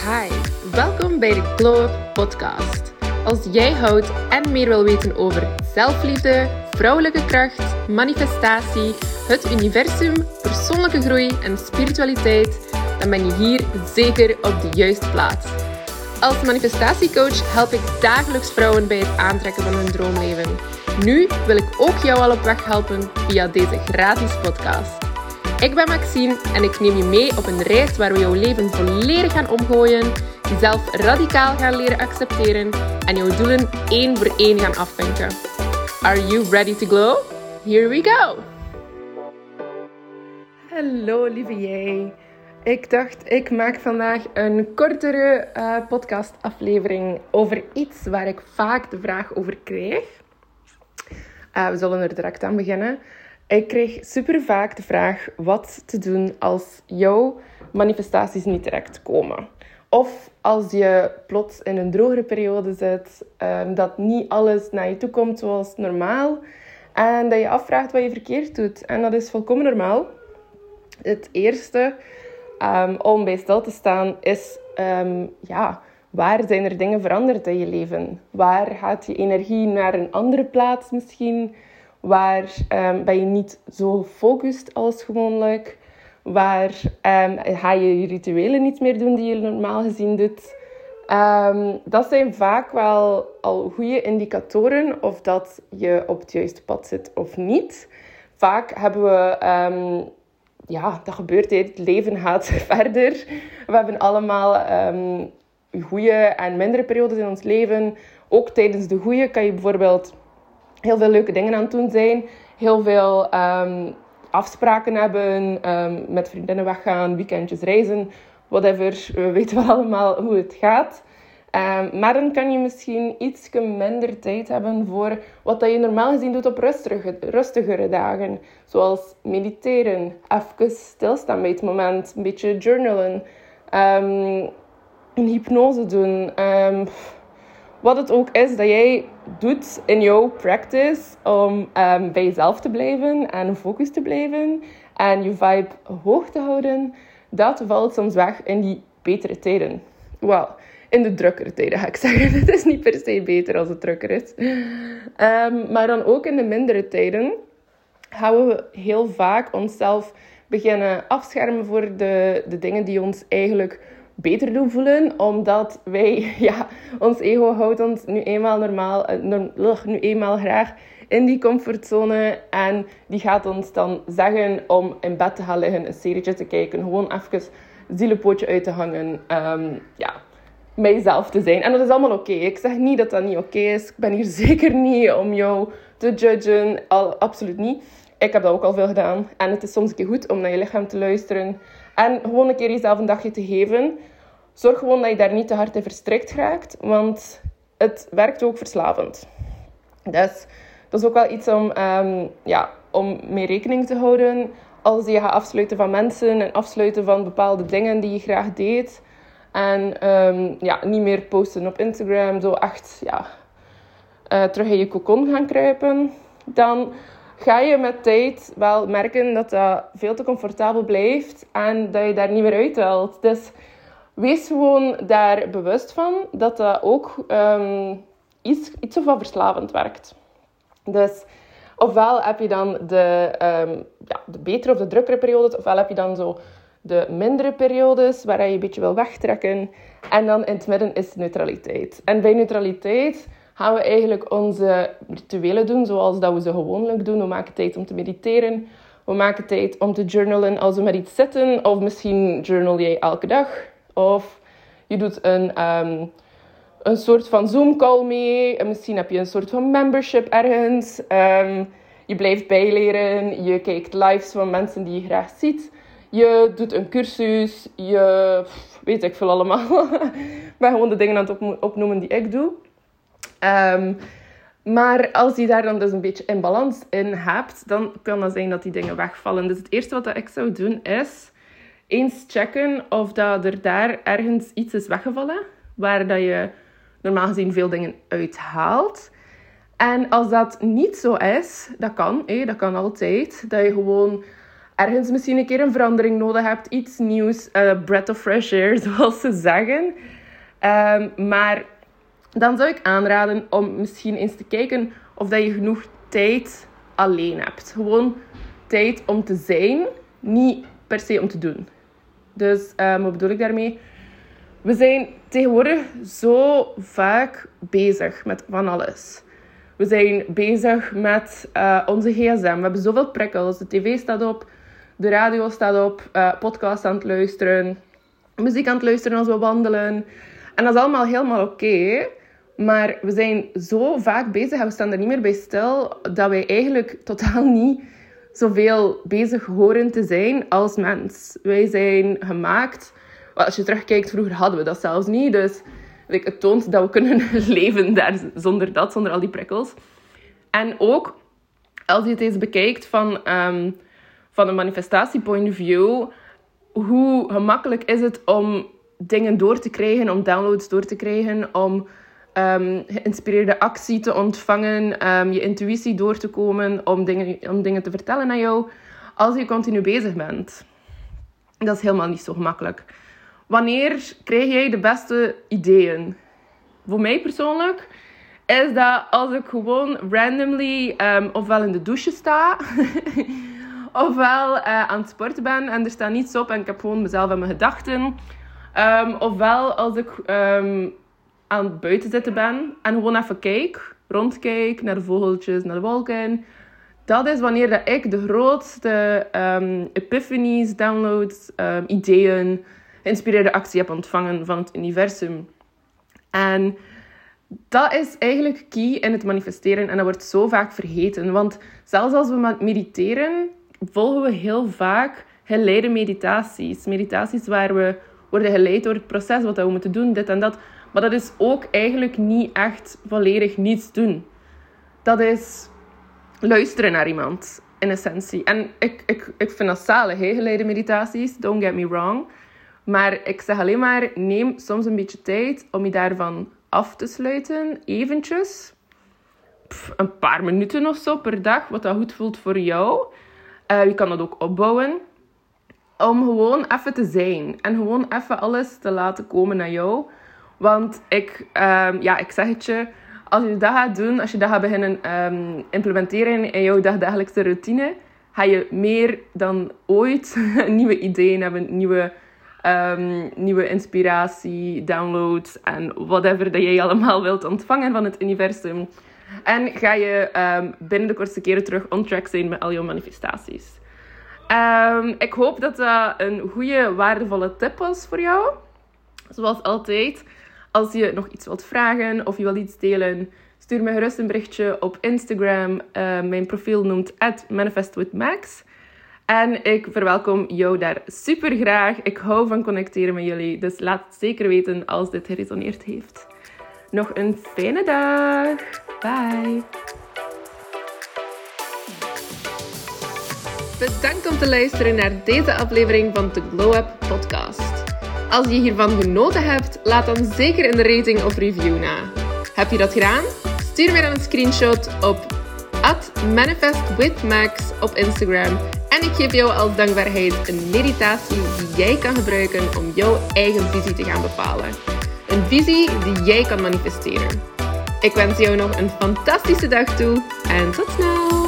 Hi, welkom bij de Glow Up Podcast. Als jij houdt en meer wil weten over zelfliefde, vrouwelijke kracht, manifestatie, het universum, persoonlijke groei en spiritualiteit, dan ben je hier zeker op de juiste plaats. Als manifestatiecoach help ik dagelijks vrouwen bij het aantrekken van hun droomleven. Nu wil ik ook jou al op weg helpen via deze gratis podcast. Ik ben Maxine en ik neem je mee op een reis waar we jouw leven volledig gaan omgooien, jezelf radicaal gaan leren accepteren en jouw doelen één voor één gaan afvinken. Are you ready to glow? Here we go! Hallo lieve jij. Ik dacht, ik maak vandaag een kortere uh, podcastaflevering over iets waar ik vaak de vraag over krijg. Uh, we zullen er direct aan beginnen. Ik kreeg super vaak de vraag wat te doen als jouw manifestaties niet direct komen. Of als je plots in een drogere periode zit, um, dat niet alles naar je toe komt zoals normaal. En dat je afvraagt wat je verkeerd doet. En dat is volkomen normaal. Het eerste um, om bij stil te staan is, um, ja, waar zijn er dingen veranderd in je leven? Waar gaat je energie naar een andere plaats misschien? Waar um, ben je niet zo gefocust als gewoonlijk? Waar um, ga je je rituelen niet meer doen die je normaal gezien doet? Um, dat zijn vaak wel al goede indicatoren of dat je op het juiste pad zit of niet. Vaak hebben we, ja, dat gebeurt, het leven gaat verder. We hebben allemaal goede en mindere periodes in ons leven. Ook tijdens de goede kan je bijvoorbeeld heel veel leuke dingen aan het doen zijn. Heel veel um, afspraken hebben, um, met vriendinnen weggaan, weekendjes reizen, whatever. We weten wel allemaal hoe het gaat. Um, maar dan kan je misschien iets minder tijd hebben voor wat dat je normaal gezien doet op rustige, rustigere dagen. Zoals mediteren, even stilstaan bij het moment, een beetje journalen, een hypnose doen wat het ook is dat jij doet in jouw practice om um, bij jezelf te blijven en focus te blijven en je vibe hoog te houden, dat valt soms weg in die betere tijden. Wel, in de drukkere tijden ga ik zeggen. Het is niet per se beter als het drukker is. Um, maar dan ook in de mindere tijden gaan we heel vaak onszelf beginnen afschermen voor de, de dingen die ons eigenlijk beter doen voelen. Omdat wij, ja, ons ego houdt ons nu eenmaal normaal, eh, nu eenmaal graag in die comfortzone. En die gaat ons dan zeggen om in bed te gaan liggen, een serietje te kijken. Gewoon even zielenpootje uit te hangen. Um, ja, mijzelf te zijn. En dat is allemaal oké. Ik zeg niet dat dat niet oké is. Ik ben hier zeker niet om jou te judgen. Al, absoluut niet. Ik heb dat ook al veel gedaan. En het is soms een keer goed om naar je lichaam te luisteren. En gewoon een keer jezelf een dagje te geven. Zorg gewoon dat je daar niet te hard in verstrikt raakt, want het werkt ook verslavend. Dus dat is ook wel iets om, um, ja, om mee rekening te houden als je gaat afsluiten van mensen en afsluiten van bepaalde dingen die je graag deed. En um, ja, niet meer posten op Instagram, zo echt ja, uh, terug in je cocon gaan kruipen. Dan ga je met tijd wel merken dat dat veel te comfortabel blijft en dat je daar niet meer uit wilt. Dus wees gewoon daar bewust van dat dat ook um, iets, iets of wat verslavend werkt. Dus ofwel heb je dan de, um, ja, de betere of de drukkere periodes, ofwel heb je dan zo de mindere periodes waar je een beetje wil wegtrekken. En dan in het midden is neutraliteit. En bij neutraliteit gaan we eigenlijk onze rituelen doen zoals dat we ze gewoonlijk doen. We maken tijd om te mediteren. We maken tijd om te journalen als we met iets zitten. Of misschien journal jij elke dag. Of je doet een, um, een soort van Zoom-call mee. En misschien heb je een soort van membership ergens. Um, je blijft bijleren. Je kijkt lives van mensen die je graag ziet. Je doet een cursus. Je weet ik veel allemaal. ik ben gewoon de dingen aan het opnoemen die ik doe. Um, maar als je daar dan dus een beetje in balans in hebt, dan kan het zijn dat die dingen wegvallen. Dus het eerste wat ik zou doen is eens checken of dat er daar ergens iets is weggevallen waar dat je normaal gezien veel dingen uithaalt. En als dat niet zo is, dat kan, dat kan altijd, dat je gewoon ergens misschien een keer een verandering nodig hebt, iets nieuws, uh, breath of fresh air, zoals ze zeggen. Ehm, maar dan zou ik aanraden om misschien eens te kijken of dat je genoeg tijd alleen hebt. Gewoon tijd om te zijn, niet per se om te doen. Dus um, wat bedoel ik daarmee? We zijn tegenwoordig zo vaak bezig met van alles. We zijn bezig met uh, onze gsm. We hebben zoveel prikkels. De tv staat op, de radio staat op, uh, podcast aan het luisteren, muziek aan het luisteren als we wandelen. En dat is allemaal helemaal oké. Maar we zijn zo vaak bezig en we staan er niet meer bij stil dat wij eigenlijk totaal niet zoveel bezig horen te zijn als mens. Wij zijn gemaakt. Als je terugkijkt, vroeger hadden we dat zelfs niet. Dus het toont dat we kunnen leven daar zonder dat, zonder al die prikkels. En ook als je het eens bekijkt van, um, van een manifestatie-point of view, hoe gemakkelijk is het om dingen door te krijgen, om downloads door te krijgen, om um, geïnspireerde actie te ontvangen, um, je intuïtie door te komen, om dingen, om dingen te vertellen aan jou, als je continu bezig bent. Dat is helemaal niet zo gemakkelijk. Wanneer krijg jij de beste ideeën? Voor mij persoonlijk is dat als ik gewoon randomly um, ofwel in de douche sta, ofwel uh, aan het sporten ben en er staat niets op en ik heb gewoon mezelf en mijn gedachten. Ofwel als ik aan het buiten zitten ben en gewoon even kijk, rondkijk naar de vogeltjes, naar de wolken. Dat is wanneer dat ik de grootste um, epiphanies, downloads, ideeën, geïnspireerde actie heb ontvangen van het universum. En dat is eigenlijk key in het manifesteren en dat wordt zo vaak vergeten. Want zelfs als we mediteren, volgen we heel vaak geleide meditaties. Meditaties waar we worden geleid door het proces, wat we moeten doen, dit en dat. Maar dat is ook eigenlijk niet echt volledig niets doen. Dat is luisteren naar iemand, in essentie. En ik, ik, ik vind dat zalig, geleide meditaties, don't get me wrong. Maar ik zeg alleen maar, neem soms een beetje tijd om je daarvan af te sluiten, eventjes. een paar minuten of zo per dag, wat dat goed voelt voor jou. Uh, je kan dat ook opbouwen. Om gewoon even te zijn. En gewoon even alles te laten komen naar jou. Want ik, um, ja, ik zeg het je. Als je dat gaat doen, als je dat gaat beginnen um, implementeren in jouw dagdagelijkse routine, ga je meer dan ooit nieuwe ideeën hebben, nieuwe um, nieuwe inspiratie, downloads en whatever dat jij allemaal wilt ontvangen van het universum. En ga je binnen de kortste keren terug on track zijn met al jouw manifestaties. Um, ik hoop dat dat een goede, waardevolle tip was voor jou. Zoals altijd, als je nog iets wilt vragen of je wilt iets delen, stuur me gerust een berichtje op Instagram. Uh, mijn profiel noemt manifestwithmax. En ik verwelkom jou daar super graag. Ik hou van connecteren met jullie. Dus laat het zeker weten als dit geresoneerd heeft. Nog een fijne dag. Bye. Bedankt om te luisteren naar deze aflevering van de Glow Up Podcast. Als je hiervan genoten hebt, laat dan zeker een rating of review na. Heb je dat gedaan? Stuur mij dan een screenshot op manifestwithmax op Instagram en ik geef jou als dankbaarheid een meditatie die jij kan gebruiken om jouw eigen visie te gaan bepalen. Een visie die jij kan manifesteren. Ik wens jou nog een fantastische dag toe en tot snel!